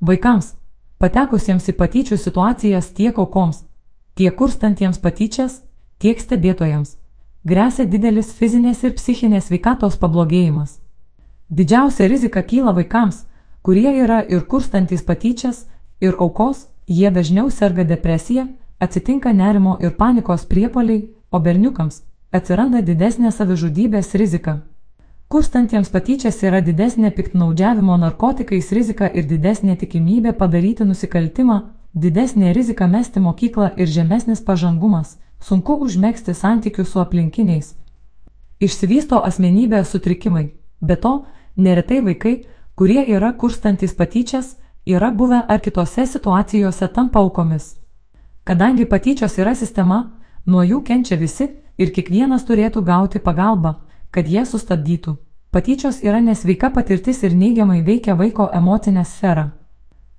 Vaikams, patekusiems į patyčių situacijas tiek aukoms, tiek kurstantiems patyčias, tiek stebėtojams, grėsia didelis fizinės ir psichinės veikatos pablogėjimas. Didžiausia rizika kyla vaikams, kurie yra ir kurstantis patyčias, ir aukos, jie dažniau serga depresija, atsitinka nerimo ir panikos priepoliai, o berniukams atsiranda didesnė savižudybės rizika. Kurstantiems patyčias yra didesnė piktnaudžiavimo narkotikais rizika ir didesnė tikimybė padaryti nusikaltimą, didesnė rizika mesti mokyklą ir žemesnis pažangumas, sunku užmėgsti santykių su aplinkiniais. Išsivysto asmenybės sutrikimai, be to, neretai vaikai, kurie yra kurstantis patyčias, yra buvę ar kitose situacijose tampa aukomis. Kadangi patyčios yra sistema, nuo jų kenčia visi ir kiekvienas turėtų gauti pagalbą, kad jie sustabdytų. Patyčios yra nesveika patirtis ir neigiamai veikia vaiko emocinę sferą.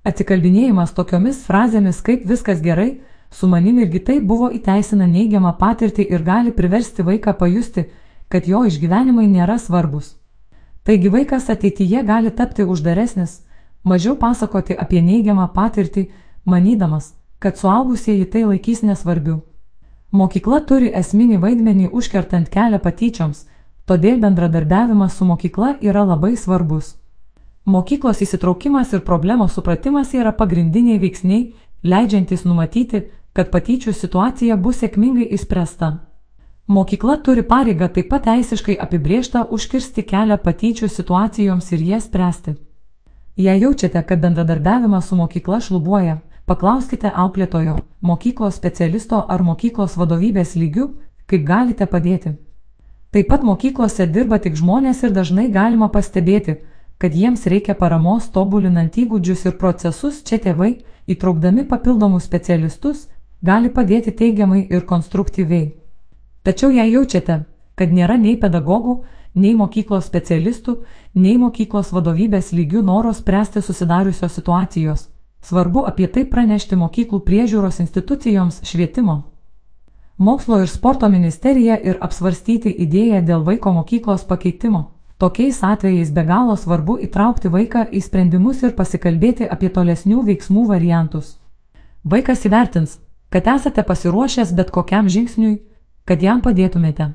Atsikalbinėjimas tokiomis frazėmis kaip viskas gerai, su manim irgi tai buvo įteisina neigiamą patirtį ir gali priversti vaiką pajusti, kad jo išgyvenimai nėra svarbus. Taigi vaikas ateityje gali tapti uždaresnis, mažiau pasakoti apie neigiamą patirtį, manydamas, kad suaugusieji tai laikys nesvarbiu. Mokykla turi esminį vaidmenį užkertant kelią patyčioms, todėl bendradarbiavimas su mokykla yra labai svarbus. Mokyklos įsitraukimas ir problemos supratimas yra pagrindiniai veiksniai, leidžiantis numatyti, kad patyčių situacija bus sėkmingai išspręsta. Mokykla turi pareigą taip pat teisiškai apibriežtą užkirsti kelią patyčių situacijoms ir jas spręsti. Jei jaučiate, kad bendradarbiavimas su mokykla šlubuoja, paklauskite auklėtojo, mokyklos specialisto ar mokyklos vadovybės lygių, kaip galite padėti. Taip pat mokyklose dirba tik žmonės ir dažnai galima pastebėti, kad jiems reikia paramos tobulinant įgūdžius ir procesus, čia tėvai, įtraukdami papildomus specialistus, gali padėti teigiamai ir konstruktyviai. Tačiau jei jaučiate, kad nėra nei pedagogų, nei mokyklos specialistų, nei mokyklos vadovybės lygių noro spręsti susidariusios situacijos, svarbu apie tai pranešti mokyklų priežiūros institucijoms švietimo. Mokslo ir sporto ministerija ir apsvarstyti idėją dėl vaiko mokyklos pakeitimo. Tokiais atvejais be galo svarbu įtraukti vaiką į sprendimus ir pasikalbėti apie tolesnių veiksmų variantus. Vaikas įvertins, kad esate pasiruošęs bet kokiam žingsniui, kad jam padėtumėte.